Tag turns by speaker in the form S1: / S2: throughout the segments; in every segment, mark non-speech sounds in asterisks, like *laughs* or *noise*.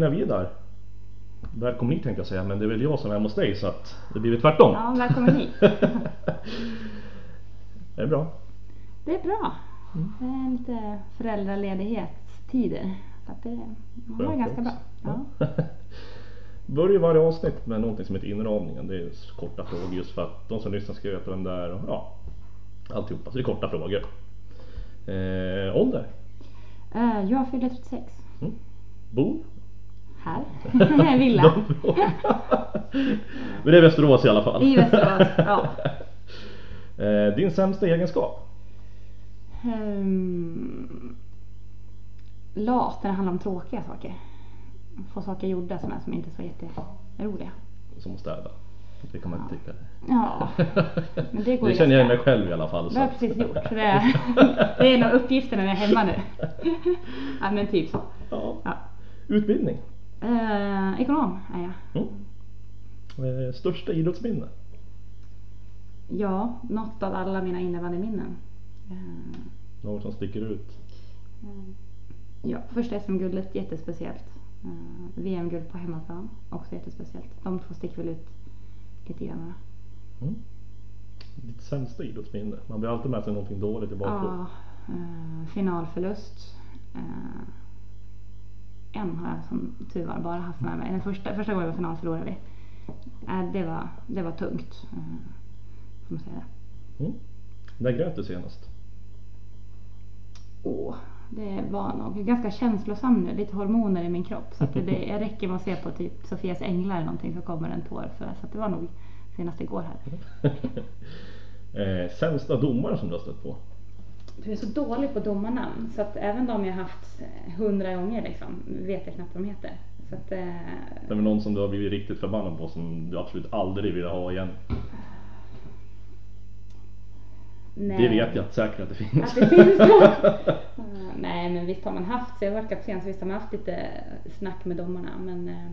S1: Carolina Vidar. Välkommen hit tänkte jag säga, men det är väl jag som är hemma hos dig så att det blir tvärtom.
S2: Ja, välkommen hit. *laughs*
S1: det är bra.
S2: Det är bra. Det är lite föräldraledighetstider. Så att det det var ganska bra. Ja. *laughs*
S1: Börjar varje avsnitt med någonting som heter inramningen. Det är korta frågor just för att de som lyssnar ska veta vem det är och ja, alltihopa. Så det är korta frågor. Eh, ålder?
S2: Eh, Jag fyller 36.
S1: Mm. Bo? *laughs*
S2: Här. Villa.
S1: De frågorna. *laughs* Men det är Västerås i alla fall.
S2: I Västerås. Ja. *laughs*
S1: Eh, din sämsta egenskap?
S2: Um, lat när det handlar om tråkiga saker. Få saker gjorda som, är, som inte är så jätteroliga.
S1: Som att städa. Det kan man inte tycka.
S2: Ja, men det går
S1: Det känner jag mig själv i alla fall.
S2: Det har jag precis gjort. Så det, är, det är en av uppgifterna när jag är hemma nu. ja, men typ så.
S1: Ja.
S2: Ja.
S1: Utbildning?
S2: Eh, ekonom är jag.
S1: Mm. Eh, största idrottsminne?
S2: Ja, något av alla mina innebandyminnen. Eh,
S1: Något som sticker ut?
S2: Ja, första SM-guldet jättespeciellt. Uh, VM-guld på hemmaplan också jättespeciellt. De två sticker väl ut lite grann.
S1: Mm. Ditt sämsta idrottsminne? Man blir alltid med sig någonting dåligt i bakgrunden.
S2: Ja, eh, finalförlust. Eh, en har jag som tur var bara haft med mig. Den första, första gången vi var final förlorade vi. Eh, det, var, det var tungt. Uh, får man säga det.
S1: Mm. När grät du senast?
S2: Åh, det var nog ganska känslosam nu. Lite hormoner i min kropp. Så att det, det *laughs* räcker med att se på typ Sofias änglar eller någonting så kommer en tår. För, så det var nog senast igår här. *laughs*
S1: eh, sämsta domare som du har stött på?
S2: Du är så dålig på domarnamn så att även de jag haft eh, hundra gånger liksom vet jag knappt vad de heter. Så att, eh,
S1: Det är väl någon som du har blivit riktigt förbannad på som du absolut aldrig vill ha igen?
S2: nej.
S1: Det vet jag säkert att det finns.
S2: Att det finns? Eh, *laughs* *laughs* nej men visst har man haft, så jag har varit kapten så visst har man haft lite snack med domarna men eh,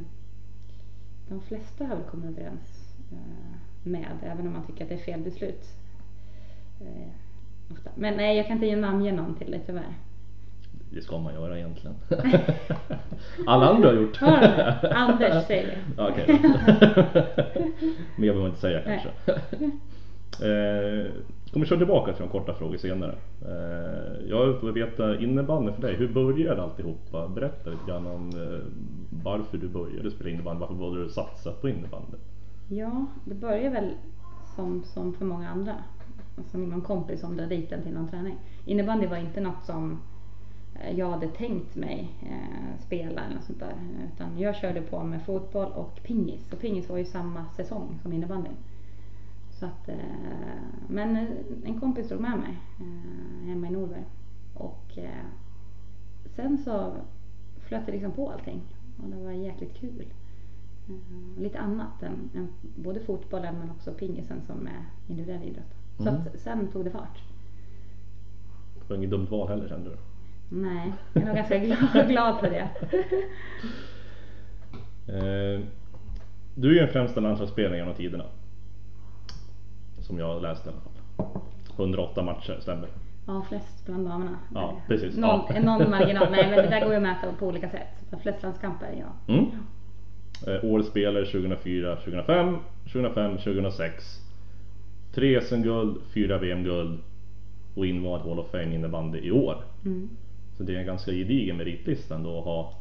S2: de flesta har väl kommit överens eh, med även om man tycker att det är fel beslut. Eh, ofta. Men nej jag kan inte ge namnge någon till dig tyvärr.
S1: Det ska man göra egentligen. *laughs* Alla andra har gjort.
S2: Har det? Anders säger vi. *laughs*
S1: Ja, Okej. Mer behöver man inte säga kanske. eh, kommer köra tillbaka till de korta frågor senare. Eh, jag vill veta innebandy för dig. Hur började alltihopa? Berätta lite grann om eh, varför du började spela innebandy. Varför valde du satsa på innebandy?
S2: Ja, det börjar väl som, som för många andra. Som någon kompis som drar dit en till någon träning. Innebandy var inte något som eh, jag hade tänkt mig eh, spela eller något sånt där. Utan jag körde på med fotboll och pingis. Och pingis var ju samma säsong som innebandy. Så att, eh, men eh, en kompis drog med mig eh, hemma i Norberg. Och eh, sen så flöt det liksom på allting. Och det var jäkligt kul. Eh, lite annat än, än både fotbollen men också pingisen som är individuell idrott. Så
S1: Mm.
S2: att sen tog det fart.
S1: Det var inget dumt val heller kände du?
S2: Nej, jag är nog ganska glad, *laughs* glad för det. *laughs*
S1: Eh, du är ju den främsta landslagsspelaren genom tiderna. Som jag läste i alla fall. 108 matcher, stämmer
S2: Ja, flest bland damerna.
S1: Ja, precis.
S2: Någon,
S1: Ja.
S2: någon marginal. Nej, men det där *laughs* går ju att mäta på olika sätt. Men Flest landskamper, ja.
S1: Mm. Eh, årets spelare 2004, 2005, 2005, 2006. Tre SM-guld, fyra VM-guld och invald Hall of Fame innebandy i år.
S2: Mm.
S1: Så det är en ganska gedigen meritlista ändå att ha.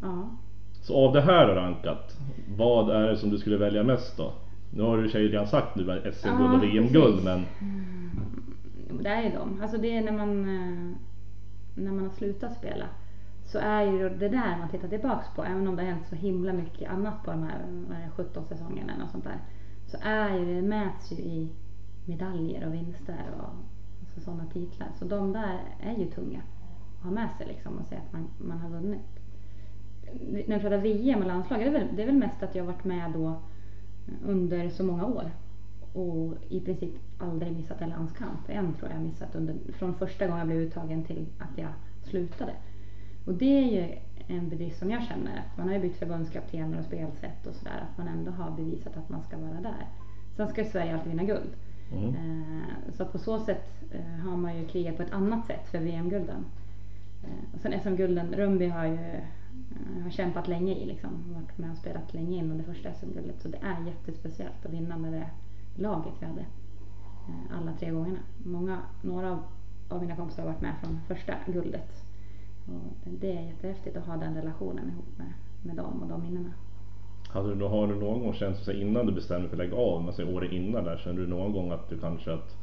S2: Ja.
S1: Så av det här rankat, vad är det som du skulle välja mest då? Nu har du och sig redan sagt nu med SM-guld och VM-guld men
S2: Det är ju de. Alltså det är när man, eh, när man har slutat spela. Så är ju det där man tittar tillbaks på, även om det har hänt så himla mycket annat på de här vad är det, 17 säsongerna eller något sånt där. Så är ju det mäts ju i medaljer och vinster och alltså sådana titlar. Så de där är ju tunga att ha med sig liksom och se att man, man har vunnit. När vi pratar VM och landslag, det är, väl, det är väl mest att jag har varit med då under så många år och i princip aldrig missat en landskamp. En tror jag jag missat under, från första gången jag blev uttagen till att jag slutade. Och det är ju en bedrift som jag känner. Att man har ju bytt förbundskaptener och spelsätt och sådär. Att man ändå har bevisat att man ska vara där. Sen ska ju Sverige alltid vinna guld.
S1: mm.
S2: Eh, Så på så sätt eh, har man ju krigat på ett annat sätt för VM-gulden. Eh, Och sen SM-gulden, Rumby har ju har kämpat länge i liksom. Varit med och spelat länge innan det första SM-guldet. Så det är jättespeciellt att vinna med det laget vi hade. Alla tre gångerna. Många, några av, av mina kompisar har varit med från första guldet. Och det, är jättehäftigt att ha den relationen ihop med, med dem och de minnena.
S1: Hade du, har du någon gång känt så innan du bestämde dig för att lägga av, men säg året innan där, kände du någon gång att du kanske att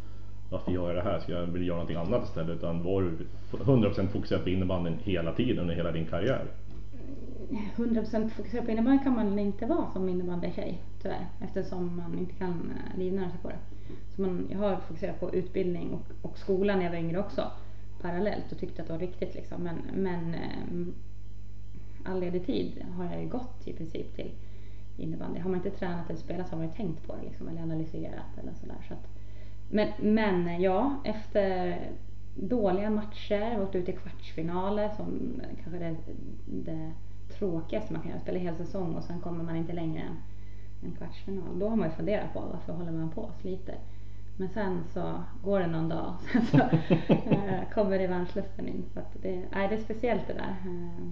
S1: varför gör jag det här? Ska jag vilja göra någonting annat istället? Utan var du 100% fokuserad på innebandyn hela tiden under hela din karriär?
S2: 100% fokuserad på innebandy kan man inte vara som innebandytjej tyvärr eftersom man inte kan eh, livnära sig på det. Så man, jag har fokuserat på utbildning och, och skolan när jag var yngre också parallellt och tyckte att det var viktigt liksom. Men, men eh, all ledig tid har jag ju gått i princip till innebandy. Har man inte tränat eller spelat så har man ju tänkt på det liksom, eller analyserat eller sådär. Så att, men, men eh, ja, efter dåliga matcher, åkt ut i kvartsfinaler som kanske det, det tråkigaste man kan göra, spela hel säsong och sen kommer man inte längre än en kvartsfinal. Då har man ju funderat på varför håller man på och sliter. Men sen så går det någon dag och *laughs* sen så eh, kommer revanschlusten in. Så att det, nej, det är speciellt det där. Eh,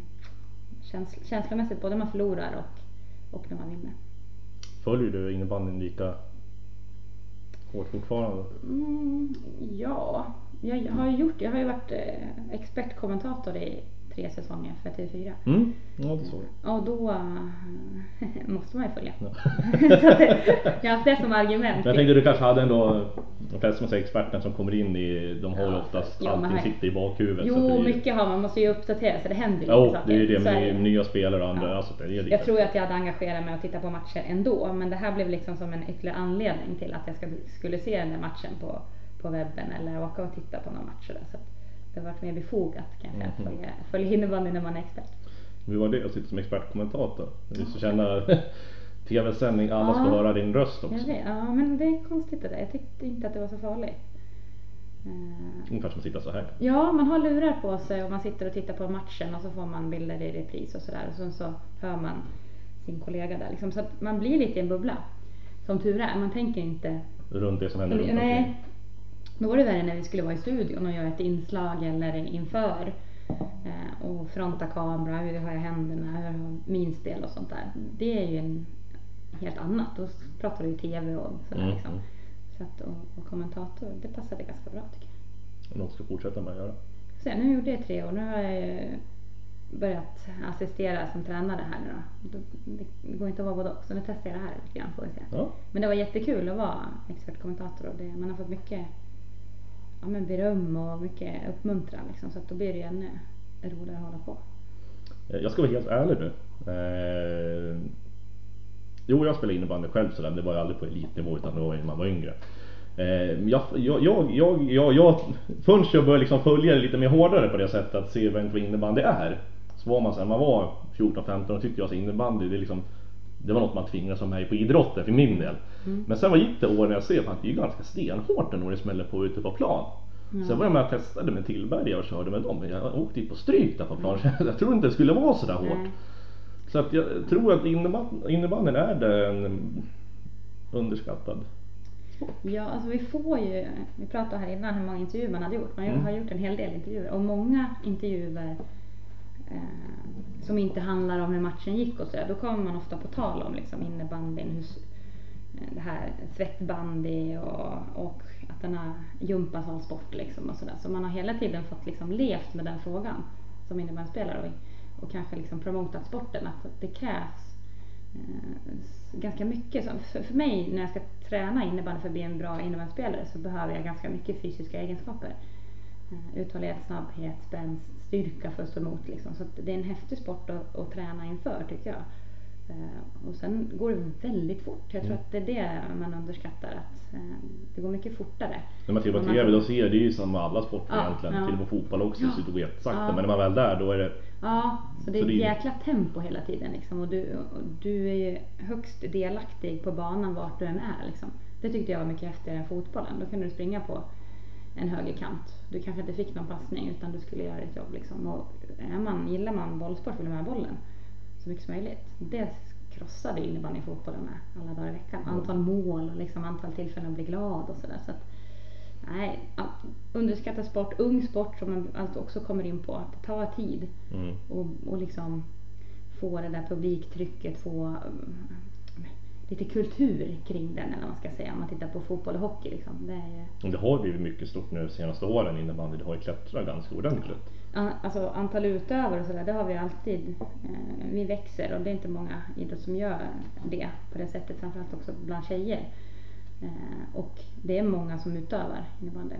S2: Käns, känslomässigt, både när man förlorar och, och när man vinner.
S1: Följer du innebandyn lika hårt fortfarande?
S2: Mm, ja, jag har ju gjort, jag har ju varit eh, expertkommentator i tre säsonger för TV4.
S1: Mm, ja det såg jag.
S2: Och då eh, *laughs* måste man ju följa.
S1: Ja. *laughs*
S2: Så jag har haft det som argument.
S1: Jag tänkte du kanske hade ändå, de flesta som säger experterna som kommer in i, de har ju
S2: Ja,
S1: oftast
S2: men
S1: allting sitter i bakhuvudet. så
S2: Jo,
S1: det
S2: mycket har man, måste ju uppdatera sig, det händer ju
S1: Jo,
S2: mycket
S1: det är ju det
S2: Så
S1: med
S2: det.
S1: nya spelare och andra.
S2: Ja.
S1: Alltså, det är.
S2: Jag tror att jag hade engagerat mig och tittat på matcher ändå, men det här blev liksom som en ytterligare anledning till att jag skulle se den där matchen på, på webben eller åka och titta på några matcher där. Så att det har varit mer befogat kanske att
S1: Mhm.
S2: följa, följa innebandy när man är expert.
S1: Hur var det att sitta som expertkommentator? Just att känna tv-sändning, alla ska
S2: Ja.
S1: höra din röst också.
S2: Ja men det är konstigt det där. Jag tyckte inte att det var så farligt. Eh,
S1: Ungefär som att sitta så här.
S2: Ja, man har lurar på sig och man sitter och tittar på matchen och så får man bilder i repris och sådär. Och sen så hör man sin kollega där liksom. Så att man blir lite i en bubbla. Som tur är. Man tänker inte...
S1: Runt det som händer runt omkring.
S2: Nej. Då var det värre när vi skulle vara i studion och göra ett inslag eller inför. Eh, och fronta kamera, hur har jag händerna, hur har minspel och sånt där. Det är ju en helt annat. Då pratar du ju TV och sådär
S1: Mm,
S2: liksom. Så att, och, och kommentator, det passade ganska bra tycker jag.
S1: Något ska fortsätta med att göra.
S2: Sen nu gjorde jag tre år. Nu har jag börjat assistera som tränare här nu. Då- Det går inte att vara både och. Så nu testar jag det här lite grann får vi se.
S1: Ja.
S2: Men det var jättekul att vara expertkommentator och det, man har fått mycket ja, men beröm och mycket uppmuntran liksom. Så att då blir det ju ännu roligare att hålla på.
S1: Eh, jag ska vara helt ärlig nu. Eh, jo, jag spelade innebandy själv sådär, men det var ju aldrig på elitnivå utan det var ju när man var yngre. Eh, jag, jag, jag, jag, jag, jag, förrän jag började liksom följa det lite mer hårdare på det sättet att se vem vad innebandy är. Så var man sen man var 14-15 och tyckte jag att innebandy det, är liksom, det var något man tvingades vara med på idrotten för min del. Men sen vad gick det år när jag ser att det är ganska stenhårt när det smäller på ute på plan. Sen var jag med och testade med Tillberga och körde med dem. men Jag åkte dit på stryk där på plan. *laughs* Jag tror inte det skulle vara sådär hårt.
S2: Nej.
S1: Så att jag tror att innebandy- innebandyn är den underskattad.
S2: Ja, alltså vi får ju, vi pratade här innan hur många intervjuer man hade gjort. Man
S1: Mm.
S2: har gjort en hel del intervjuer och många intervjuer eh, som inte handlar om hur matchen gick och så då kommer man ofta på tal om liksom innebandyn, hur, eh, det här svettbandy och, och att den har jumpa som sport liksom och sådär. Så man har hela tiden fått liksom levt med den frågan som innebandyspelare och, och kanske liksom promotat sporten att det krävs eh, ganska mycket. Så för, för mig när jag ska träna innebandy för att bli en bra innebandyspelare så behöver jag ganska mycket fysiska egenskaper. Eh, uthållighet, snabbhet, spänst, styrka för att stå emot. Liksom. Så det är en häftig sport att, att träna inför tycker jag. Eh, och sen går det väldigt fort. Jag tror
S1: Mm.
S2: att det är det man underskattar. Att eh, det går mycket fortare.
S1: När man tittar på TV då ser det ju som med alla sporter
S2: Ja,
S1: egentligen.
S2: ja.
S1: Till och med fotboll också
S2: Ja.
S1: så det går jättesakta.
S2: Ja.
S1: Men när man väl är där då är det
S2: Ja, så det är ett jäkla tempo hela tiden liksom. Och du, och du är ju högst delaktig på banan vart du än är liksom. Det tyckte jag var mycket häftigare än fotbollen. Då kunde du springa på en högerkant. Du kanske inte fick någon passning utan du skulle göra ditt jobb liksom. Och är man, gillar man bollsport vill man ha bollen så mycket som möjligt. Det krossade innebandy fotbollen med alla dagar i veckan. Antal mål och liksom antal tillfällen att bli glad och sådär. Så att, nej, ja, underskattad sport, ung sport som man alltså också kommer in på. Att det tar tid
S1: mm.
S2: och, och liksom få det där publiktrycket, få lite kultur kring den eller vad man ska säga om man tittar på fotboll och hockey liksom. Det, är,
S1: det har blivit mycket stort nu de senaste åren innebandy. Det har ju klättrat ganska ordentligt.
S2: Alltså antal utövare och sådär, det har vi alltid. Eh, vi växer och det är inte många idrott som gör det på det sättet, framförallt också bland tjejer. Eh, och det är många som utövar innebandy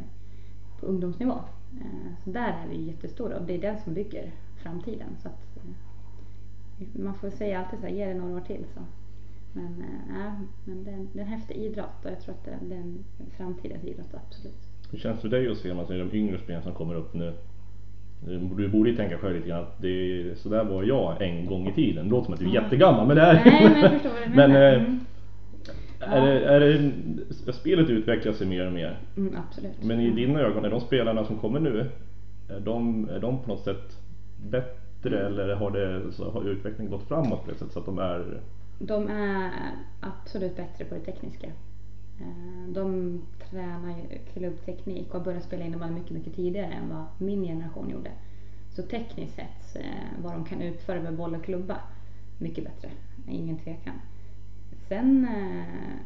S2: på ungdomsnivå. Eh, så där är vi jättestora och det är den som bygger framtiden. Så att, man får säga alltid så här, ge det några år till så. Men, äh, men det, är en, det är en häftig idrott och jag tror att det, är en framtidens idrott, absolut.
S1: Hur känns det för dig att se ser de yngre spelarna som kommer upp nu? Du borde ju tänka själv lite grann att det är, så där var jag en gång i tiden. Det låter som att du är mm. jättegammal men det är
S2: Nej men jag förstår vad du *laughs*
S1: menar. Men, eh, mm. är, det, är det, spelet utvecklas sig mer och mer.
S2: Mm, absolut.
S1: Men i dina ögon, är de spelarna som kommer nu, är de, är de på något sätt bättre eller har, det, så har utvecklingen gått framåt på det sättet så att de är
S2: de är absolut bättre på det tekniska. Eh, de tränar ju klubbteknik och har börjat spela innebandy mycket, mycket tidigare än vad min generation gjorde. Så tekniskt sett, vad de kan utföra med boll och klubba, mycket bättre. Ingen tvekan. Sen eh,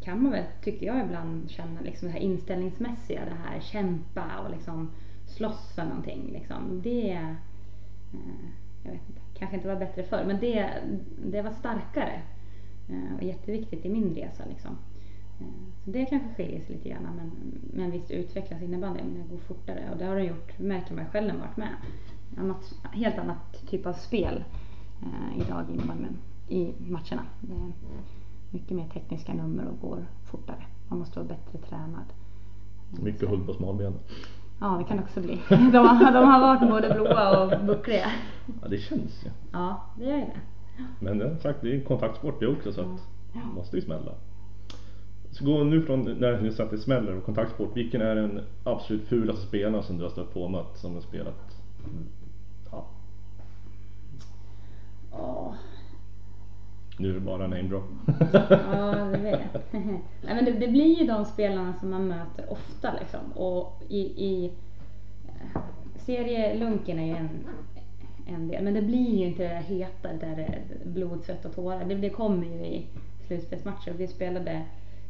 S2: kan man väl, tycker jag ibland, känna liksom det här inställningsmässiga, det här kämpa och liksom slåss för någonting. Liksom. Det, eh, jag vet inte kanske inte var bättre förr, men det, det var starkare eh, och jätteviktigt i min resa. Liksom. Eh, så det kanske skiljer sig lite grann, men, men visst utvecklas innebandyn, den går fortare och det har den gjort, märker man själv när man varit med. Annat, helt annat typ av spel eh, idag i innebandyn, i matcherna. Det är mycket mer tekniska nummer och går fortare. Man måste vara bättre tränad.
S1: Mycket hugg på smalbenen.
S2: Ja, det kan också bli. *laughs* De, har, de har varit både blåa och buckliga.
S1: Ja, det känns ju.
S2: Ja, det gör ju det.
S1: Men det, sagt, det är en kontaktsport det också så att ja. det måste ju smälla. Så gå nu från när du att det smäller och kontaktsport. Vilken är den absolut fulaste spelaren som du har stött på och mött som har spelat? Ja.
S2: Oh.
S1: Nu är det bara namedrop. *laughs*
S2: ja, det vet. *laughs* Nej, men det, det, blir ju de spelarna som man möter ofta liksom. Och i, i eh, serielunken är ju en, en del. Men det blir ju inte det där heta, det där blod, svett och tårar. Det, det kommer ju i slutspelsmatcher. Vi spelade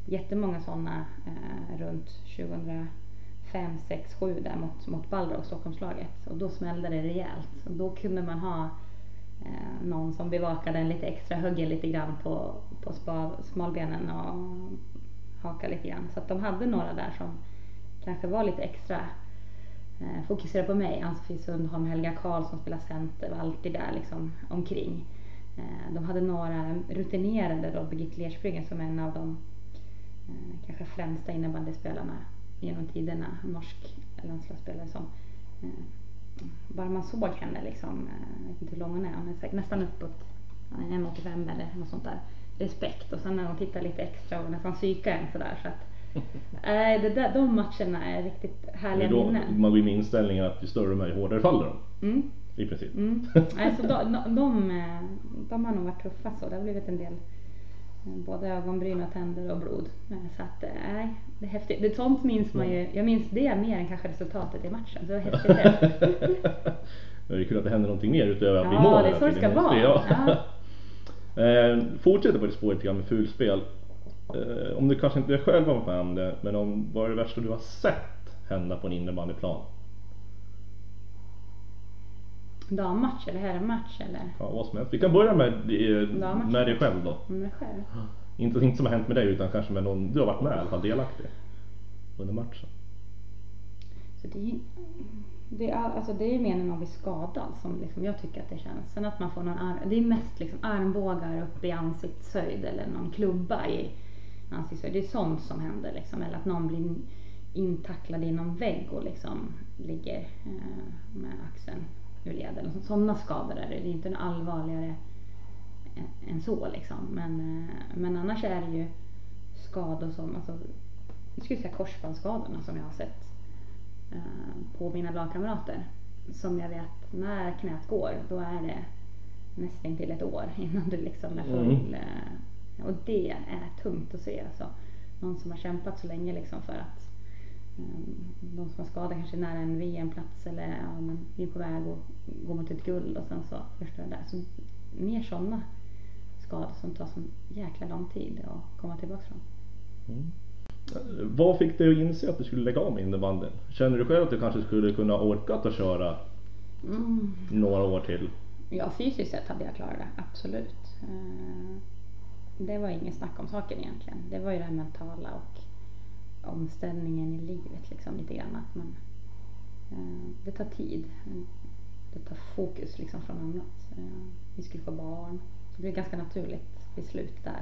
S2: jättemånga sådana eh, runt 2005, 6, 7 där mot, mot Balrog, Stockholmslaget. Och då smällde det rejält. Och då kunde man ha eh, någon som bevakade en lite extra, högg lite grann på, på spa, smalbenen och haka lite grann. Så att de hade några där som kanske var lite extra eh, fokuserade på mig. Ann-Sofie Sundholm, Helga Karl som spelar center var alltid där liksom omkring. Eh, de hade några rutinerade då, Birgitte Lersbryggen som är en av de eh, kanske främsta innebandyspelarna genom tiderna, norsk landslagsspelare som eh, bara man såg henne liksom, eh, jag vet inte hur lång hon är, hon är säkert nästan uppåt 1,85 eller något sånt där. Respekt och sen när hon tittar lite extra och nästan psykar en sådär så att Nej, *laughs* det där, de matcherna är riktigt härliga då, minnen.
S1: Man går in med inställningen att ju större de är, ju hårdare faller de.
S2: Mm.
S1: I princip.
S2: Mm. *laughs* Nej, så de, de, de, eh, de, har nog varit tuffa så. Det har blivit en del både ögonbryn och tänder och blod. Så att, eh, nej, det är häftigt. Det, sånt minns man ju. Jag minns det mer än kanske resultatet i matchen. Så det var *laughs* häftigt
S1: det. är kul att det händer någonting mer utöver att bli mål.
S2: Ja, det är så det ska vara. Ja. *laughs*
S1: eh, fortsätter på det spåret lite grann med fulspel. Eh, om du kanske inte själv har varit med om det, men om, vad är det värsta du har sett hända på en innebandyplan?
S2: Dammatch eller herrmatch eller?
S1: Ja, vad som helst. Vi kan börja med, med dig själv då.
S2: Med själv? *laughs*
S1: Inte, inte som har hänt med dig utan kanske med någon du har varit med i alla fall delaktig under matchen.
S2: Så det, är, det, är, alltså det är mer när någon blir skadad som liksom jag tycker att det känns. Sen att man får någon arm, det är mest liksom armbågar upp i ansiktshöjd eller någon klubba i ansiktshöjd. Det är sånt som händer liksom. Eller att någon blir intacklad i någon vägg och liksom ligger eh, med axeln ur led. Sådana skador är det. Det är inte något allvarligare än så liksom. Men, eh, men annars är det ju skador som, alltså, jag skulle säga korsbandsskadorna som jag har sett eh, på mina lagkamrater. Som jag vet, när knät går, då är det nästan till ett år *laughs* innan du liksom är full. Mm. Eh, och det är tungt att se alltså. Någon som har kämpat så länge liksom för att de som har skador kanske är nära en VM-plats eller ja, men vi är på väg att gå mot ett guld och sen så förstör det där. Så mer sådana skador som tar så jäkla lång tid att komma tillbaka från.
S1: Mm. Vad fick dig att inse att du skulle lägga av med innebandyn? Känner du själv att du kanske skulle kunna orkat att köra
S2: Mm.
S1: några år till?
S2: Ja, fysiskt sett hade jag klarat det, absolut. Eh, Det var ingen snack om saken egentligen. Det var ju det här mentala och omställningen i livet liksom lite grann. Att man, eh, det tar tid. Det tar fokus liksom från annat. Eh, Vi skulle få barn. Det blev ett ganska naturligt beslut där.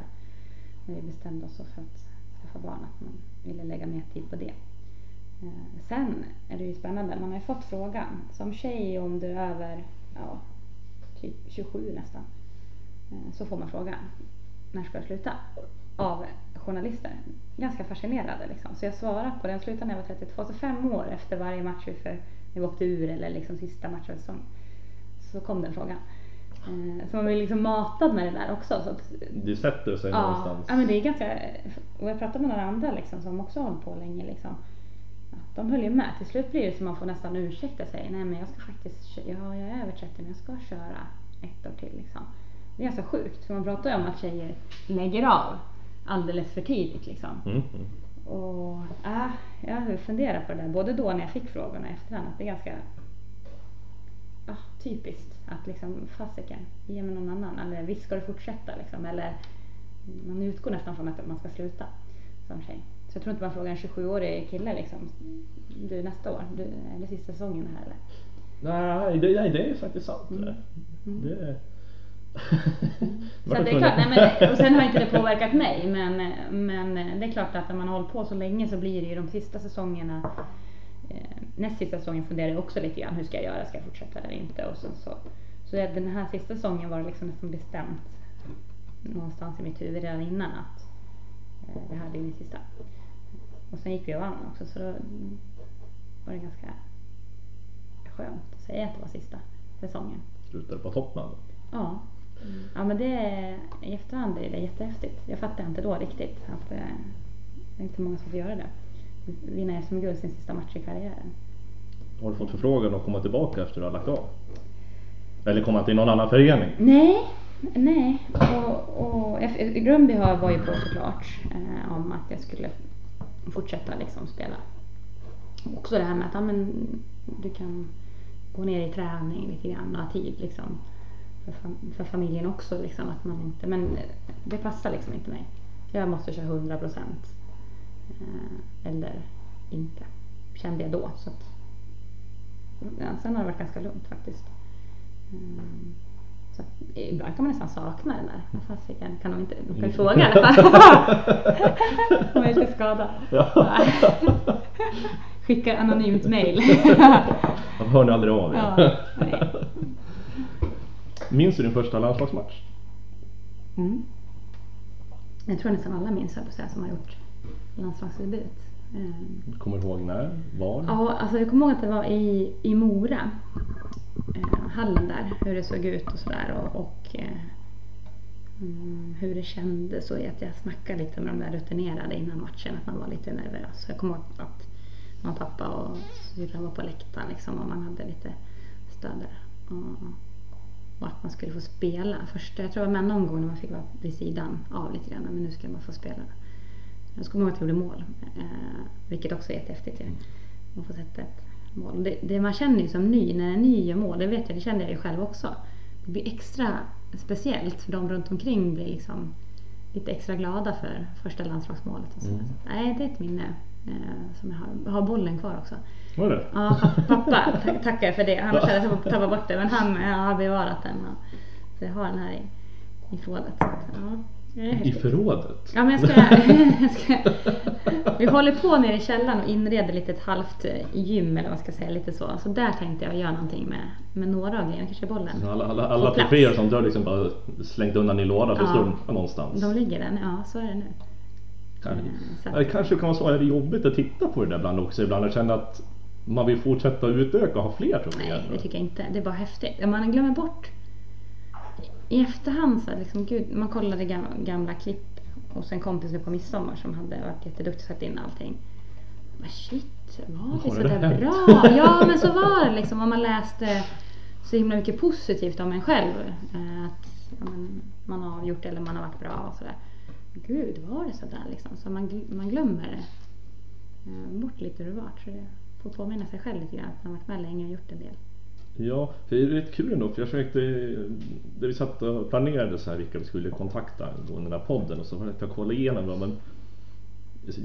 S2: När vi bestämde oss för att skaffa barn. Att man ville lägga mer tid på det. Eh, sen är det ju spännande. Man har ju fått frågan. Som tjej om du är över ja, typ 27 nästan. Eh, så får man frågan. När ska jag sluta? Av journalister. Ganska fascinerade liksom. Så jag svarade på den. Jag slutade när jag var 32. Så fem år efter varje match för när vi åkte ur eller liksom sista matchen av. Så kom den frågan. Eh, Så man blir liksom matad med det där också. Så att,
S1: Det sätter sig
S2: ja,
S1: någonstans.
S2: ja men det är ganska, och jag pratade med några andra liksom som också har hållit på länge liksom. De höll ju med. Till slut blir det som man får nästan ursäkta sig. Nej men jag ska faktiskt, ja jag är över 30 men jag ska köra ett år till liksom. Det är ganska sjukt för man pratar ju om att tjejer lägger av alldeles för tidigt liksom.
S1: Mm, mm.
S2: Och äh, jag har funderat på det där både då när jag fick frågorna och efterhand att det är ganska ja, typiskt att liksom fasiken, ge mig någon annan eller visst ska du fortsätta liksom eller man utgår nästan från att man ska sluta som tjej. Så jag tror inte man frågar en 27-årig kille liksom du nästa år, du, är det sista säsongen här eller?
S1: Nej, det, nej, det är faktiskt sant.
S2: Mm.
S1: det. Det. *laughs*
S2: Så det är klart, nej, men, och sen har inte det *laughs* påverkat mig men, men det är klart att när man har hållit på så länge så blir det ju de sista säsongerna eh, näst sista säsongen funderar jag också lite grann hur ska jag göra, ska jag fortsätta eller inte och sen så så den här sista säsongen var det liksom nästan bestämt någonstans i mitt huvud redan innan att det här blir min sista. Och sen gick vi och vann också så då var det ganska skönt att säga att det var sista säsongen.
S1: Slutade på toppen.
S2: Ja. Ja men det är, i efterhand är det jättehäftigt. Jag fattar inte då riktigt att eh, det är inte många som får göra det. Vinna SM-guld sin sista match i karriären.
S1: Har du fått förfrågan att komma tillbaka efter att du har lagt av? Eller komma till någon annan förening?
S2: Nej, nej. Och, och Grönby var ju på såklart eh, om att jag skulle fortsätta liksom spela. Också det här med att ja, men, du kan gå ner i träning lite grann och ha tid liksom. För, fam- för familjen också liksom att man inte, men det passar liksom inte mig. Jag måste köra 100 procent. Eh, eller inte. Kände jag då. Så att, ja, sen har det varit ganska lugnt faktiskt. Mm. Så ibland kan man nästan sakna den där. Vad fasiken, kan de inte, de kan ju fråga i alla fall. Om jag inte är skadad.
S1: Ja. *laughs*
S2: Skicka anonymt mail.
S1: Jag hör ni aldrig av er.
S2: Ja.
S1: Minns du din första landslagsmatch?
S2: mm. Jag tror nästan alla minns höll jag som har gjort landslagsdebut. Mm.
S1: Kommer du ihåg när? Var?
S2: Ja, alltså jag kommer ihåg att det var i, i Mora. Eh, hallen där, hur det såg ut och sådär och, och eh, mm, hur det kändes och att jag snackade lite med de där rutinerade innan matchen, att man var lite nervös. Jag kommer ihåg att mamma, pappa och syrran var på läktaren liksom och man hade lite stöd där. Och, och att man skulle få spela. Först, jag tror det var med någon gång när man fick vara vid sidan av lite grann, men nu ska man få spela. Jag kommer ihåg att jag gjorde mål, eh, vilket också är jättehäftigt ju. Man får sätta ett mål. Det, det man känner ju som ny, när en ny gör mål, det vet jag, det kände jag ju själv också. Det blir extra speciellt för de runt omkring blir liksom lite extra glada för första landslagsmålet. Och så.
S1: Mm.
S2: Så, nej, det är ett minne eh, som jag har, har bollen kvar också.
S1: Var det?
S2: Ja, pappa, pappa tack- tackar för det. Annars hade jag tappat bort det. Men han ja, har bevarat den. Så jag har den här i, i förrådet. Så, ja,
S1: I
S2: häftigt.
S1: förrådet?
S2: Ja men jag ska, *laughs* *laughs* jag ska Vi håller på nere i källaren och inreder lite ett halvt eh, gym eller vad man ska säga, lite så. Så där tänkte jag göra någonting med, med några av grejerna, kanske bollen.
S1: Alla, alla, alla troféer som du har liksom bara slängt undan i lådan för
S2: Ja.
S1: slumpa någonstans.
S2: De ligger där, ja så är det nu.
S1: Kan-
S2: Eh,
S1: Det kanske kan vara så, är det jobbigt att titta på det där ibland också ibland och känna att man vill fortsätta utöka och ha fler troféer?
S2: Nej, det tycker jag inte. Det är bara häftigt. Man glömmer bort i efterhand så här, liksom, gud, man kollade gamla, klipp hos en kompis nu på midsommar som hade varit jätteduktig och satt in allting. Men shit, var
S1: det
S2: sådär bra? Ja men så var det liksom. Om man läste så himla mycket positivt om en själv. eh, Att ja, man har gjort eller man har varit bra och sådär. Gud, var det sådär liksom? Så man, man glömmer eh, bort lite hur det var. Så det får påminna sig själv lite grann att man varit med länge och gjort en del.
S1: Ja, för det är rätt kul ändå för jag försökte, när vi satt och planerade så här vilka vi skulle kontakta angående den här podden och så var det att jag kollade igenom dem men alltså,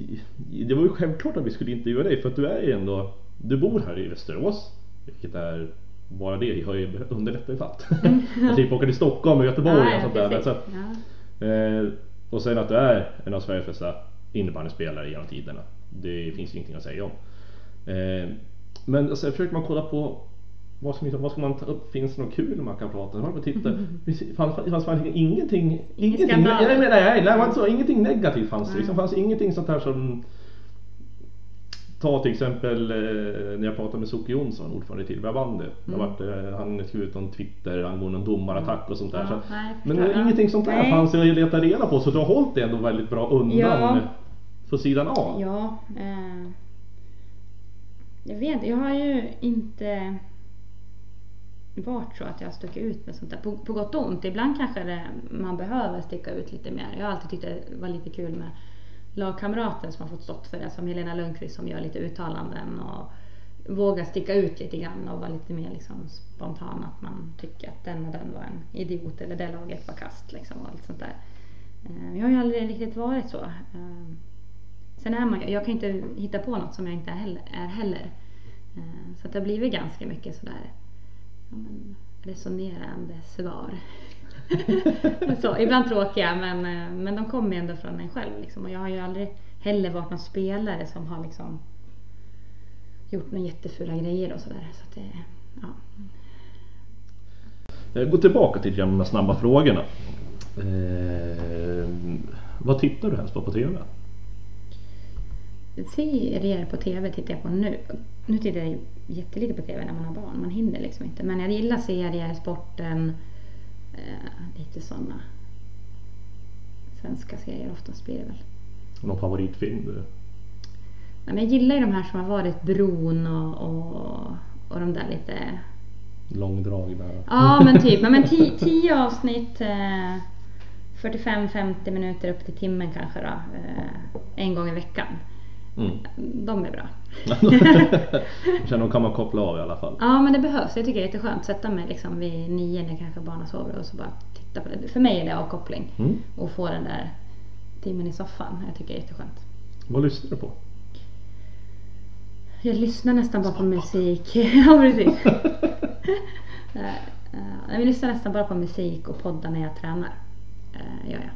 S1: det var ju självklart att vi skulle intervjua dig för att du är ju ändå, du bor här i Västerås vilket är bara det har ju underlättat ju fatt. *laughs* Jag slipper åka till Stockholm och Göteborg
S2: Ja,
S1: och sånt där. Men så
S2: Ja.
S1: Eh, och sen att du är en av Sveriges bästa innebandyspelare genom tiderna. Det finns ju ingenting att säga om. Eh, men alltså, försöker man kolla på vad, som, vad ska man ta upp? Finns det något kul man kan prata om? Jag har bara tittat. Det fanns, fanns, fanns ingenting. ingenting
S2: skandaler.
S1: nej, nej, nej, nej, nej, så, ingenting negativt fanns det. Liksom, fanns ingenting sånt här som Ta till exempel eh, när jag pratade med Soke Jonsson, ordförande i Tillberga bandy.
S2: Mm.
S1: Eh, han skrev ut någon Twitter angående en domarattack och sånt där.
S2: Ja,
S1: så,
S2: nej, jag
S1: men eh, ingenting sånt där
S2: Nej.
S1: fanns det att leta reda på så du har hållit det ändå väldigt bra undan
S2: Ja.
S1: på sidan av.
S2: Ja, eh, jag vet Jag har ju inte varit så att jag har stuckit ut med sånt där. På, på gott och ont. Ibland kanske det, man behöver sticka ut lite mer. Jag har alltid tyckt det var lite kul med lagkamrater som har fått stått för det. Som Helena Lundqvist som gör lite uttalanden och vågar sticka ut lite grann och vara lite mer liksom spontan. Att man tycker att den och den var en idiot eller det laget var kast liksom och allt sånt där. Eh, jag har ju aldrig riktigt varit så. Eh, sen är man ju- jag kan ju inte hitta på något som jag inte är heller. Är heller. Eh, så det har blivit ganska mycket sådär ja, men, resonerande svar. *laughs* så, ibland tråkiga men, eh, men de kommer ju ändå från en själv. Liksom. Och jag har ju aldrig heller varit någon spelare som har liksom gjort några jättefula grejer och sådär. Så det, ja.
S1: Eh, Gå tillbaka till de snabba frågorna. Eh, vad tittar du helst på på TV?
S2: Serier på TV tittar jag på nu. Nu tittar jag jättelite på TV när man har barn. Man hinner liksom inte. Men jag gillar serier, sporten, eh, lite sådana svenska serier oftast blir det väl.
S1: Någon favoritfilm du?
S2: Nej, men jag gillar ju de här som har varit Bron och, och, och de där lite...
S1: Långdragna?
S2: Ja men typ, men, men ti- tio avsnitt, eh, 45-50 minuter upp till timmen kanske då. Eh, en gång i veckan.
S1: Mm.
S2: De är bra.
S1: De kan man koppla av i alla fall.
S2: Ja men det behövs. Jag tycker det är jätteskönt. Sätta mig liksom vid nio när kanske barnen sover och så bara titta på det. För mig är det avkoppling.
S1: Mm.
S2: Och få den där timmen i soffan. Jag tycker det är jätteskönt.
S1: Vad lyssnar du på?
S2: Jag lyssnar nästan bara på musik. *laughs* ja precis. *laughs* Eh, eh, jag lyssnar nästan bara på musik och poddar när jag tränar. Uh, gör jag.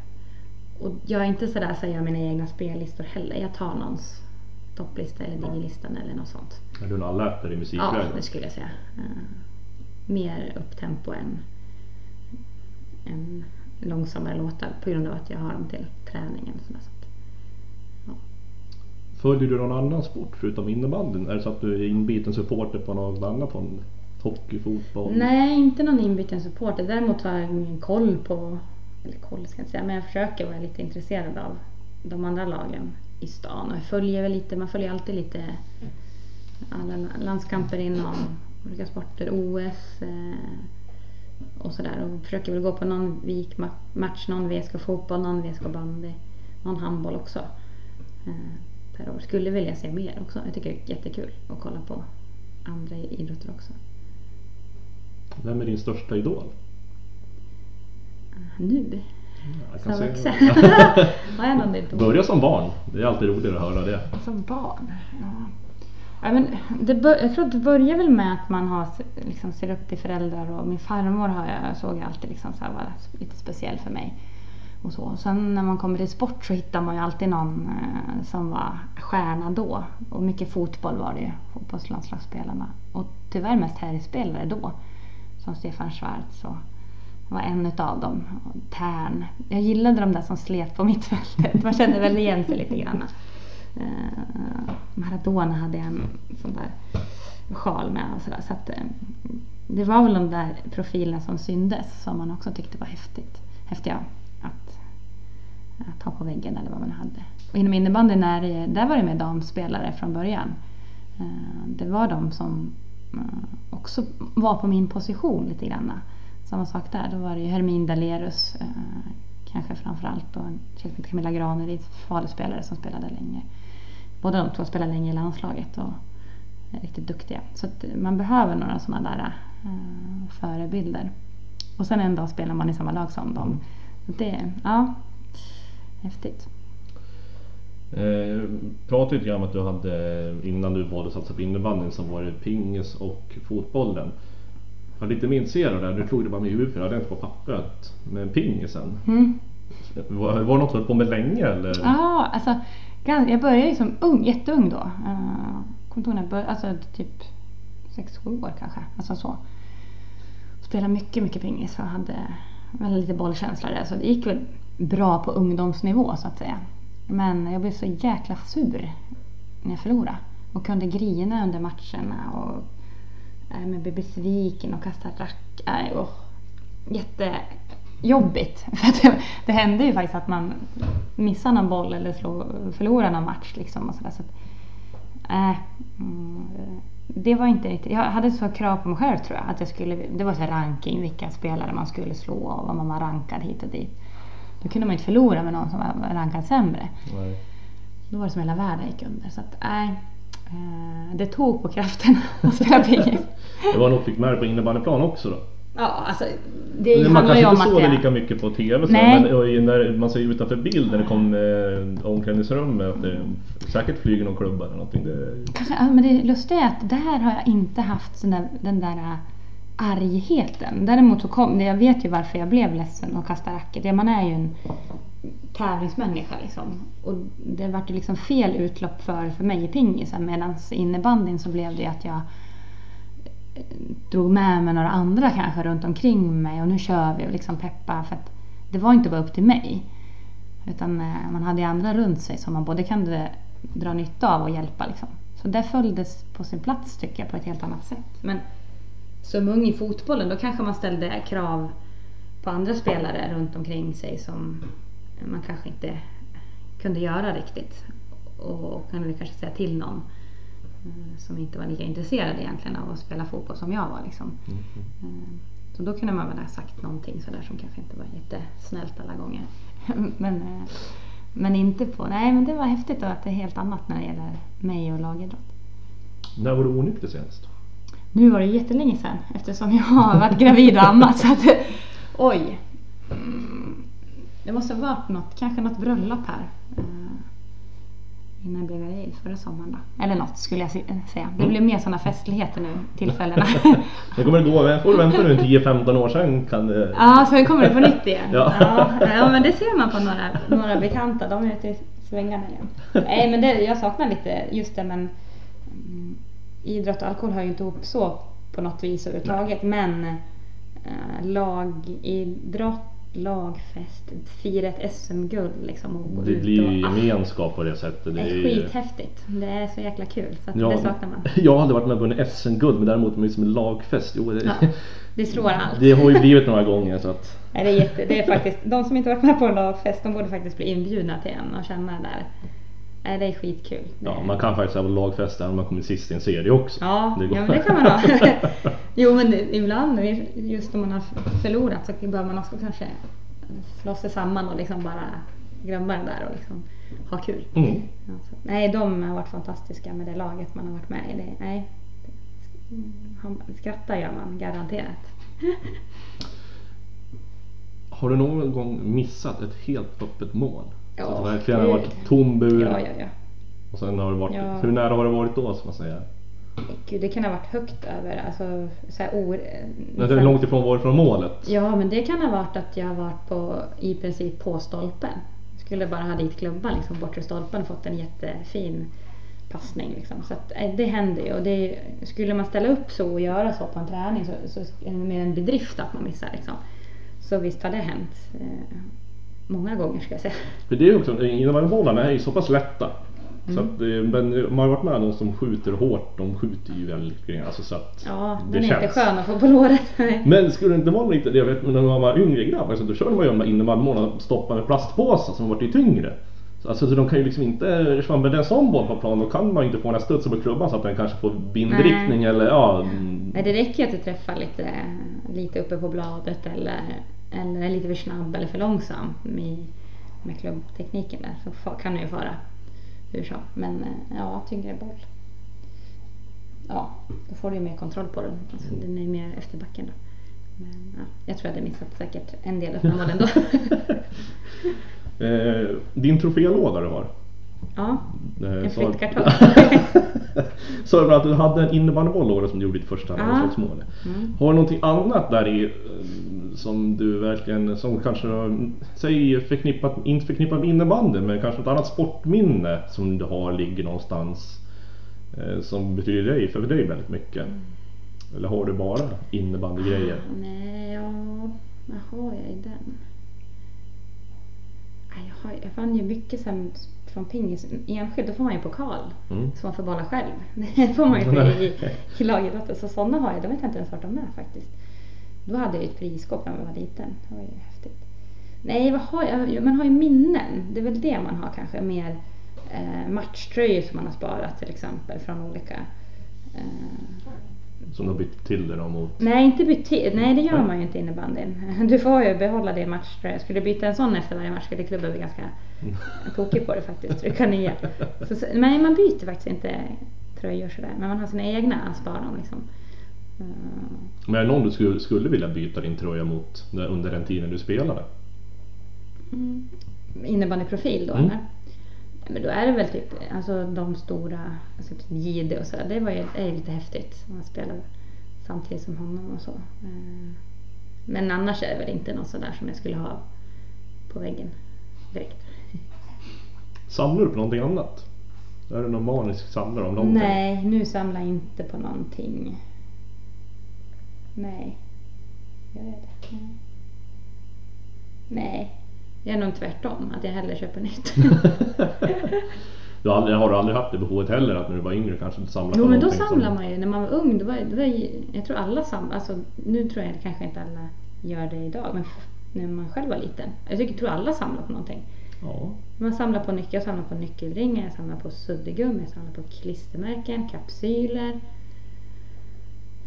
S2: Och jag är inte sådär så jag gör mina egna spellistor heller. Jag tar någons topplista eller digilistan eller något sånt.
S1: Är du en allätare i
S2: Ja,
S1: musikvärlden?
S2: det skulle jag säga. Eh, mer upptempo än, än långsammare låtar på grund av att jag har dem till träningen. och sådär. Så att,
S1: Följer du någon annan sport förutom innebandyn? Är det så att du är inbiten supporter på något annat håll? Hockey, fotboll?
S2: Nej, inte någon inbiten supporter. Däremot har jag ingen koll på, eller koll ska jag inte säga, men jag försöker vara lite intresserad av de andra lagen i stan. Och jag följer väl lite, man följer alltid lite alla landskamper inom olika sporter, OS eh, och sådär. Och försöker väl gå på någon vikmatch, någon VSK fotboll, någon VSK bandy, någon handboll också. Eh, per år. Skulle vilja se mer också. Jag tycker det är jättekul att kolla på andra idrotter också.
S1: Vem är din största idol?
S2: Nu?
S1: Jag
S2: Som vuxen? *laughs* Har jag någon?
S1: Börja som barn. Det är alltid roligare att höra det.
S2: Som barn? Ja. Ja, men det bör, jag tror att det börjar väl med att man har, liksom, ser upp till föräldrar och min farmor har jag, såg jag alltid liksom, så här, var lite speciell för mig. Och så. Sen när man kommer till sport så hittar man ju alltid någon eh, som var stjärna då. Och mycket fotboll var det ju, fotbollslandslagsspelarna. Och tyvärr mest herrspelare då. Som Stefan Schwarz och var en utav dem. Och Jag gillade de där som slet på mittfältet. Man kände väl igen sig lite grann. Eh, Maradona hade en sån där sjal med och sådär. Så att, eh, det var väl de där profilerna som syndes som man också tyckte var häftigt. häftiga att att ha på väggen eller vad man hade. Och inom innebandyn det, där var det med damspelare från början. Eh, det var de som också var på min position lite grann. Samma sak där, då var det ju Hermin Dalerus eh, kanske framförallt och en tjej som Camilla Graneryd, Faluspelare som spelade länge. Båda de två spelade länge i landslaget och är riktigt duktiga. Så att man behöver några sådana där uh, förebilder. Och sen en dag spelar man i samma lag som dem. Så det, ja, häftigt.
S1: Eh, pratade lite grann om att du hade, innan du valde att satsa på innebandyn, så var det pingis och fotbollen. Var lite minns där, du tog det bara med i huvudet för jag hade inte på pappret med pingisen.
S2: Mm.
S1: Var, var det något du höll på med länge eller?
S2: Ja, alltså jag började liksom ung, jätteung då. Uh, kommer när jag alltså typ 6-7 år kanske. Alltså så. Spelade mycket, mycket pingis och hade väl lite bollkänsla där. Så det gick väl bra på ungdomsnivå så att säga. Men jag blev så jäkla sur när jag förlorade. Och kunde grina under matcherna och äh, blev besviken och kasta rack. Äh, och jättejobbigt. *laughs* För det, det hände ju faktiskt att man missade någon boll eller slog, förlorade någon match. Liksom och så där, så att, äh, mm, det var inte riktigt, jag hade så krav på mig själv tror jag. Att jag skulle, det var så ranking, vilka spelare man skulle slå och vad man var rankad hit och dit. Då kunde man inte förlora med någon som var rankad sämre. Nej. Då var det som hela världen gick under. Så att, nej. Äh, det tog på kraften *laughs* att spela pingis.
S1: Det var nog fick med på innebandyplan också då?
S2: Ja, alltså det
S1: Man kanske inte såg det lika mycket på TV så, men när man ser utanför bild när det kom eh, omklädningsrummet att det säkert flyger någon klubba eller någonting. Det...
S2: Kanske, ja, men det lustiga är att där har jag inte haft den där, den där äh, argheten. Däremot så kom jag vet ju varför jag blev ledsen och kastade racket. man är ju en tävlingsmänniska liksom. Och det vart ju liksom fel utlopp för, för mig i pingisen. Medan innebandyn så blev det att jag drog med mig några andra kanske runt omkring mig och nu kör vi och liksom peppa för att det var inte bara upp till mig. Utan eh, man hade andra runt sig som man både kunde dra nytta av och hjälpa liksom. Så det följdes på sin plats tycker jag på ett helt annat sätt. Men som ung i fotbollen då kanske man ställde krav på andra spelare runt omkring sig som man kanske inte kunde göra riktigt. Och kunde kanske säga till någon som inte var lika intresserad egentligen av att spela fotboll som jag var. Liksom. Mm. Så då kunde man väl ha sagt någonting sådär som kanske inte var jättesnällt alla gånger. *laughs* men, eh, men inte på, nej men det var häftigt att det är helt annat när det gäller mig och lagidrott.
S1: När var du onykter senast?
S2: Nu var det jättelänge sedan eftersom jag har varit gravid och ammat. så att, *laughs* oj! Mm, det måste ha varit något, kanske något bröllop här innan jag blev gravid förra sommaren då. Eller något skulle jag säga. Det blir mer sådana festligheter nu, tillfällena. *laughs*
S1: det kommer gå, jag får vänta nu 10-15 år sen kan det...
S2: Ja, sen kommer det på nytt igen. ja. ja. Men det ser man på några, några bekanta, de är ute i svängarna igen. Nej men det, jag saknar lite just det men mm, idrott och alkohol hör ju inte ihop så på något vis överhuvudtaget men äh, lagidrott lagfest, fira ett SM-guld liksom och gå
S1: Det
S2: ut
S1: blir ju gemenskap på det sättet.
S2: Det är, skithäftigt. Det är så jäkla kul så
S1: ja,
S2: det saknar man. *laughs*
S1: Jag har aldrig varit med på en SM-guld men däremot med som en lagfest. Jo, det,
S2: ja, det slår allt.
S1: Det har ju blivit några gånger så att.
S2: Nej, det, är jätte, det är faktiskt, de som inte varit med på en lagfest de borde faktiskt bli inbjudna till en och känna där. Nej, det är skitkul.
S1: Ja, man kan faktiskt ha lagfester när man kommer sist i en serie också.
S2: Ja, det, ja men det kan man ha. *laughs* jo, men ibland just om man har förlorat så bör man också kanske slå sig samman och liksom bara den där och liksom ha kul. Mm. Alltså, nej, de har varit fantastiska med det laget man har varit med i. Det, nej, skrattar gör man garanterat. *laughs*
S1: Har du någon gång missat ett helt öppet mål?
S2: Ja,
S1: så det verkligen har varit tom bur?
S2: Ja, ja, ja.
S1: Och sen har det varit, ja. hur nära har det varit då, ska man säga?
S2: Gud, det kan ha varit högt över, alltså så här or...
S1: Men det är långt ifrån var från målet?
S2: Ja, men det kan ha varit att jag har varit på, i princip på stolpen. Skulle bara ha dit klubban liksom, bortre stolpen, fått en jättefin passning liksom. Så att, eh, det händer ju och det, skulle man ställa upp så och göra så på en träning så, så är det mer en bedrift att man missar liksom. Så visst har det hänt. Många gånger ska jag säga.
S1: För det är också, innebandybollarna är ju så pass lätta. Så att, eh, men man har varit med någon som skjuter hårt, de skjuter ju väldigt grejer. Alltså så att
S2: Ja,
S1: det
S2: den är inte skön att få på låret. *laughs* Nej.
S1: Men skulle det inte vara lite, jag vet när man var yngre grabbar så då körde man ju de här innebandymålen och stoppade med plastpåsar som varit tyngre. Så Alltså så de kan ju liksom inte, med en sån boll på plan då kan man ju inte få den här studsen på klubban så att den kanske får vindriktning eller ja. mm,
S2: Nej, det räcker att du träffar lite, lite uppe på bladet eller, eller är lite för snabb eller för långsam med, med klubbtekniken där. Så kan det ju fara hur så. Men eh, ja, tyngre boll. Ja, då får du ju mer kontroll på den. Alltså, den är mer efter backen då. Men ja, jag tror jag hade missat säkert en del öppna mål ändå.
S1: Eh, din trofélåda du har.
S2: Ja, en
S1: så-
S2: flyttkartong.
S1: Så *laughs* att du hade en innebandyboll då som du gjorde ditt första landslagsmål.
S2: Mm.
S1: Har du någonting annat där i eh, som du verkligen, som kanske, säg förknippat, inte förknippat med innebandy men kanske ett annat sportminne som du har ligger någonstans eh, som betyder dig, för dig väldigt mycket? Eller har du bara innebandygrejer?
S2: Nej, ja, vad har jag i den? Jag, har, jag fann ju mycket sen från pingis. Enskilt, då får man ju pokal.
S1: Mm.
S2: Som man får bolla själv. *laughs* Det får man ju inte i, i lagidrotten. Så sådana har jag. De vet jag inte ens vart de är faktiskt. Då hade jag ju ett prisskåp när jag var liten. Det var ju häftigt. Nej, vad har jag? Man har ju minnen. Det är väl det man har kanske. Mer eh, matchtröjor som man har sparat till exempel från olika eh,
S1: Som du har bytt till dig då mot?
S2: Nej, inte bytt till. Nej, det gör man ju inte i innebandyn. *laughs* Du får ju behålla din matchtröja. Skulle du byta en sån efter varje match skulle klubben bli ganska tokig på det faktiskt. Trycka nya. *laughs* Så, nej, man byter faktiskt inte tröjor sådär. Men man har sina egna att spara dem liksom. Eh,
S1: Men är det någon du skulle, skulle vilja byta din tröja mot under den tiden du spelade?
S2: innebandyprofil då
S1: Mm.
S2: eller? Men då är det väl typ alltså de stora, alltså typ Gide och sådär. Det var ju, är ju lite häftigt. Man spelade samtidigt som honom och så. Eh, Men annars är det väl inte något sådär som jag skulle ha på väggen direkt. *laughs*
S1: Samlar du på någonting annat? Är du någon manisk samlare av någonting?
S2: Nej, nu samlar jag inte på någonting. Nej. Gör jag det? Nej. Nej. Jag är nog tvärtom, att jag hellre köper nytt. *laughs*
S1: Du har, aldrig, har du aldrig haft det behovet heller att när du var yngre kanske inte samla
S2: Jo men då
S1: som...
S2: man ju, när man var ung, då var, då var jag tror alla samlar, alltså nu tror jag kanske inte alla gör det idag, men när man själv var liten. Jag tycker, tror alla samlar på någonting.
S1: Ja.
S2: Man samlar på nyckel, jag samlar på nyckelringar, jag samlar på suddgum, jag samlar på klistermärken, kapsyler,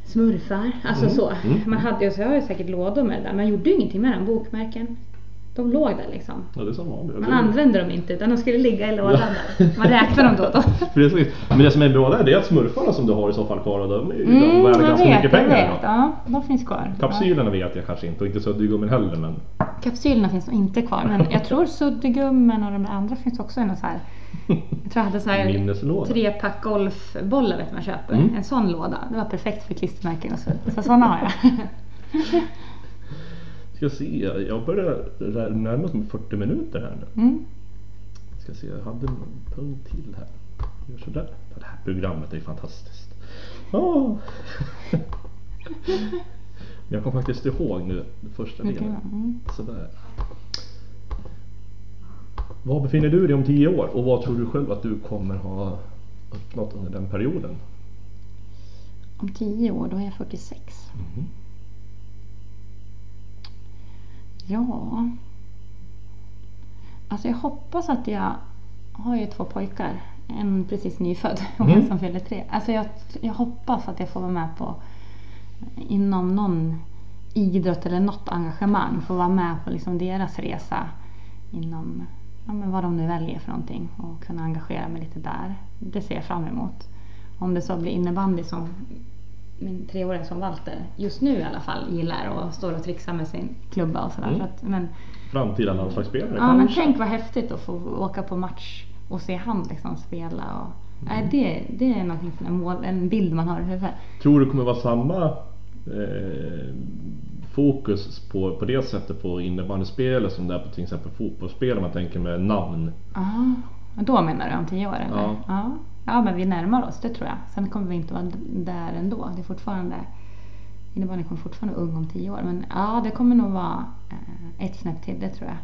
S2: smurfar, alltså
S1: Mm,
S2: så.
S1: mm,
S2: Man hade så jag har ju säkert lådor med det där, men jag gjorde ju ingenting med dem, bokmärken. De låg där liksom.
S1: ja, det är som vanligt.
S2: Man använde dem inte utan de skulle ligga i lådan där. Man räknar dem då och då. *laughs*
S1: Precis. Men det som är bra där det är att smurfarna som du har i så fall kvar, de är ju de
S2: Mm,
S1: värda
S2: jag
S1: ganska
S2: vet,
S1: mycket
S2: jag
S1: pengar.
S2: vet. Ja, de finns kvar.
S1: Kapsylerna vet jag kanske inte och inte suddgummin heller men
S2: Ja. Kapsylerna finns nog inte kvar men jag tror suddgummen och de där andra finns också i någon så här. Jag tror jag hade så här trepack golfbollar vet man köper.
S1: Mm.
S2: En sån låda. Det var perfekt för klistermärken och så. Så sådana har jag. *laughs*
S1: Ska se, jag börjar närma mig 40 minuter här nu.
S2: Mm.
S1: Ska se, jag hade en punkt till här. Gör sådär. Det här programmet är fantastiskt. Ah. *laughs* Men jag kom faktiskt ihåg nu första delen.
S2: Mm.
S1: Sådär. Var befinner du dig om 10 år och vad tror du själv att du kommer ha uppnått under den perioden?
S2: Om tio år, då är jag 46.
S1: Mhm.
S2: Ja. Alltså jag hoppas att jag har ju två pojkar. En precis nyfödd *laughs* och
S1: Mm.
S2: en som fyller tre. Alltså jag, jag hoppas att jag får vara med på inom någon idrott eller något engagemang. Få vara med på liksom deras resa inom ja, men vad de nu väljer för någonting och kunna engagera mig lite där. Det ser jag fram emot. Om det så blir innebandy som min treåriga som Walter just nu i alla fall gillar och står och trixar med sin klubba och sådär.
S1: Mm.
S2: Så att, men,
S1: Framtida landslagsspelare
S2: ja, men tänk vad häftigt att få åka på match och se han liksom spela. Och, nej, det, det är någonting som en, mål, en bild man har i huvudet.
S1: Tror du det kommer vara samma eh, fokus på, på det sättet på innebandyspel som det är på till exempel fotbollsspel om man tänker med namn?
S2: Ja, då menar du om tio år eller?
S1: Ja.
S2: ja. Ja, men vi närmar oss, det tror jag. Sen kommer vi inte vara där ändå. Det är fortfarande innebandyn kommer fortfarande vara ung om tio år. Men ja, det kommer nog vara eh, ett snäpp till, det tror jag.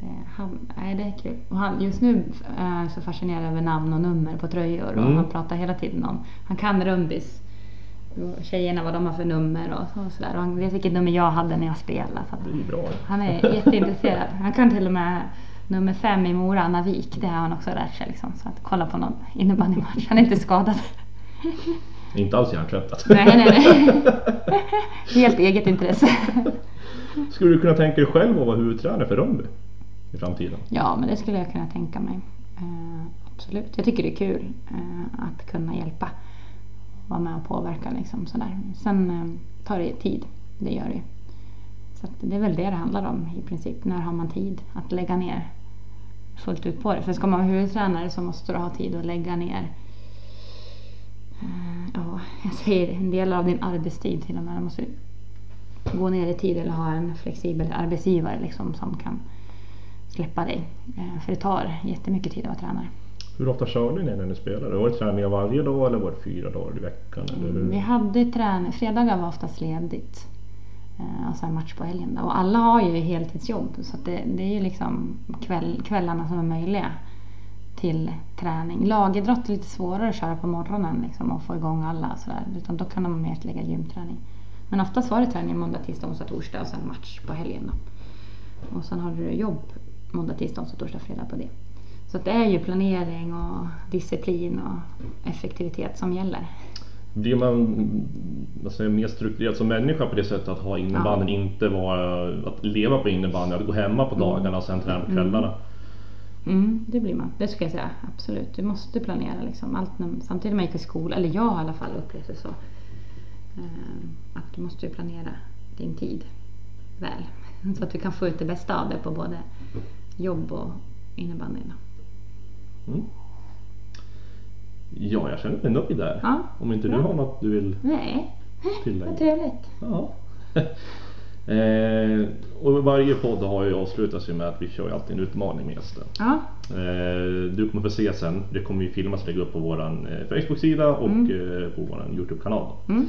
S2: Det, han, nej, det är kul. Och han, just nu är jag så fascinerad över namn och nummer på tröjor och
S1: Mm.
S2: han pratar hela tiden om, han kan rundis. Tjejerna vad de har för nummer och, och sådär. Och han vet vilket nummer jag hade när jag spelade. Så han är jätteintresserad. Han kan till och med nummer fem i Mora, Anna Wik. Det har han också lärt sig. Liksom. Så att kolla på någon innebandymatch. Han är inte skadad. *laughs*
S1: Inte alls hjärntvättat.
S2: nej, nej, nej. Helt eget intresse.
S1: Skulle du kunna tänka dig själv att vara huvudtränare för Rönnby i framtiden?
S2: Ja, men det skulle jag kunna tänka mig. Eh, absolut. Jag tycker det är kul eh, att kunna hjälpa. Vara med och påverka liksom sådär. Sen eh, tar det tid. Det gör det. Så det är väl det det handlar om i princip. När har man tid att lägga ner fullt ut på det? För ska man vara huvudtränare så måste du ha tid att lägga ner eh, Ja, jag säger en del av din arbetstid till och med. Du måste gå ner i tid eller ha en flexibel arbetsgivare liksom som kan släppa dig. Eh, För det tar jättemycket tid att vara tränare.
S1: Hur ofta körde ni när ni spelade? Var det träningar varje dag eller var det fyra dagar i veckan? Eller hur?
S2: Vi hade träning, fredagar var oftast ledigt. Eh, alltså Och sen match på helgen. då. Och alla har ju heltidsjobb så att det, det är ju liksom kväll, kvällarna som är möjliga till träning. Lagidrott är lite svårare att köra på morgonen liksom, och få igång alla sådär. Utan då kan de mer lägga gymträning. Men oftast var det träning måndag, tisdag, onsdag, torsdag och sen match på helgen. Då. Och sen har du jobb måndag, tisdag, onsdag, torsdag, fredag på det. Så att det är ju planering och disciplin och effektivitet som gäller.
S1: Blir man jag, mer strukturerad som människa på det sättet att ha innebandyn, inte vara, att leva på innebandy, att gå hemma på dagarna och sen träna på kvällarna?
S2: Mm, det blir man. Det ska jag säga. Absolut. Du måste planera liksom. Allt när, samtidigt man gick i skolan, eller jag i alla fall upplevde så. Eh, att du måste ju planera din tid väl. *laughs* Så att du kan få ut det bästa av det på både jobb och innebandyn.
S1: Mm. Ja, jag känner mig nöjd där.
S2: Ja,
S1: Om inte
S2: bra.
S1: du har något du vill
S2: Nej, vad
S1: tillägga?
S2: trevligt.
S1: Ja. *laughs* eh, och varje podd har ju avslutats ju med att vi kör ju alltid en utmaning med gästen.
S2: Ja,
S1: Eh, du kommer få se sen, det kommer ju filmas och lägga upp på våran eh, Facebook-sida och eh, på våran Youtube-kanal. då.
S2: mm.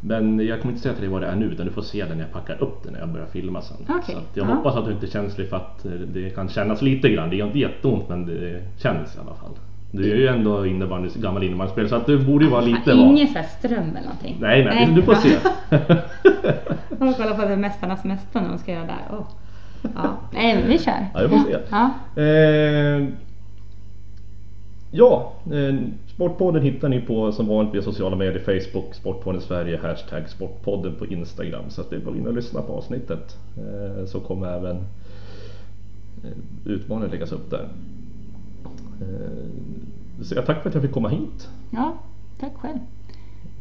S1: Men jag kommer inte säga till dig vad det är nu utan du får se det när jag packar upp det när jag börjar filma sen.
S2: Okej,
S1: Så att jag
S2: ja.
S1: hoppas att du inte är känslig för att eh, det kan kännas lite grann. Det gör inte jätteont men det känns i alla fall. Du är ju ändå innebandy, gammal innebandyspelare så att du borde ju vara lite van.
S2: Ingen sån ström eller någonting.
S1: Nej, nej, du får
S2: bra.
S1: se. *laughs*
S2: Jag får kolla på Mästarnas mästare när de ska göra där. Oh. Ja. Nej, men vi kör.
S1: Ja, vi får se.
S2: Ja.
S1: Eh, ja, eh, Sportpodden hittar ni på som vanligt via sociala medier, Facebook, Sportpodden Sverige, hashtag Sportpodden på Instagram. Så att det bara in och lyssna på avsnittet. Eh, så kommer även eh, utmaningen läggas upp där eh, jag tack för att jag fick komma hit.
S2: Ja, tack själv.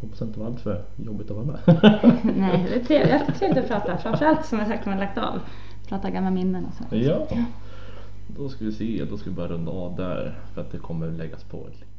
S1: Hoppas det inte var alltför jobbigt att vara med. *laughs*
S2: Nej, det är trevligt, trevligt att prata. Framförallt som jag sagt när man lagt av. Prata gamla minnen och sånt.
S1: Ja. Då ska vi se, då ska vi bara runda av där för att det kommer läggas på ett litet...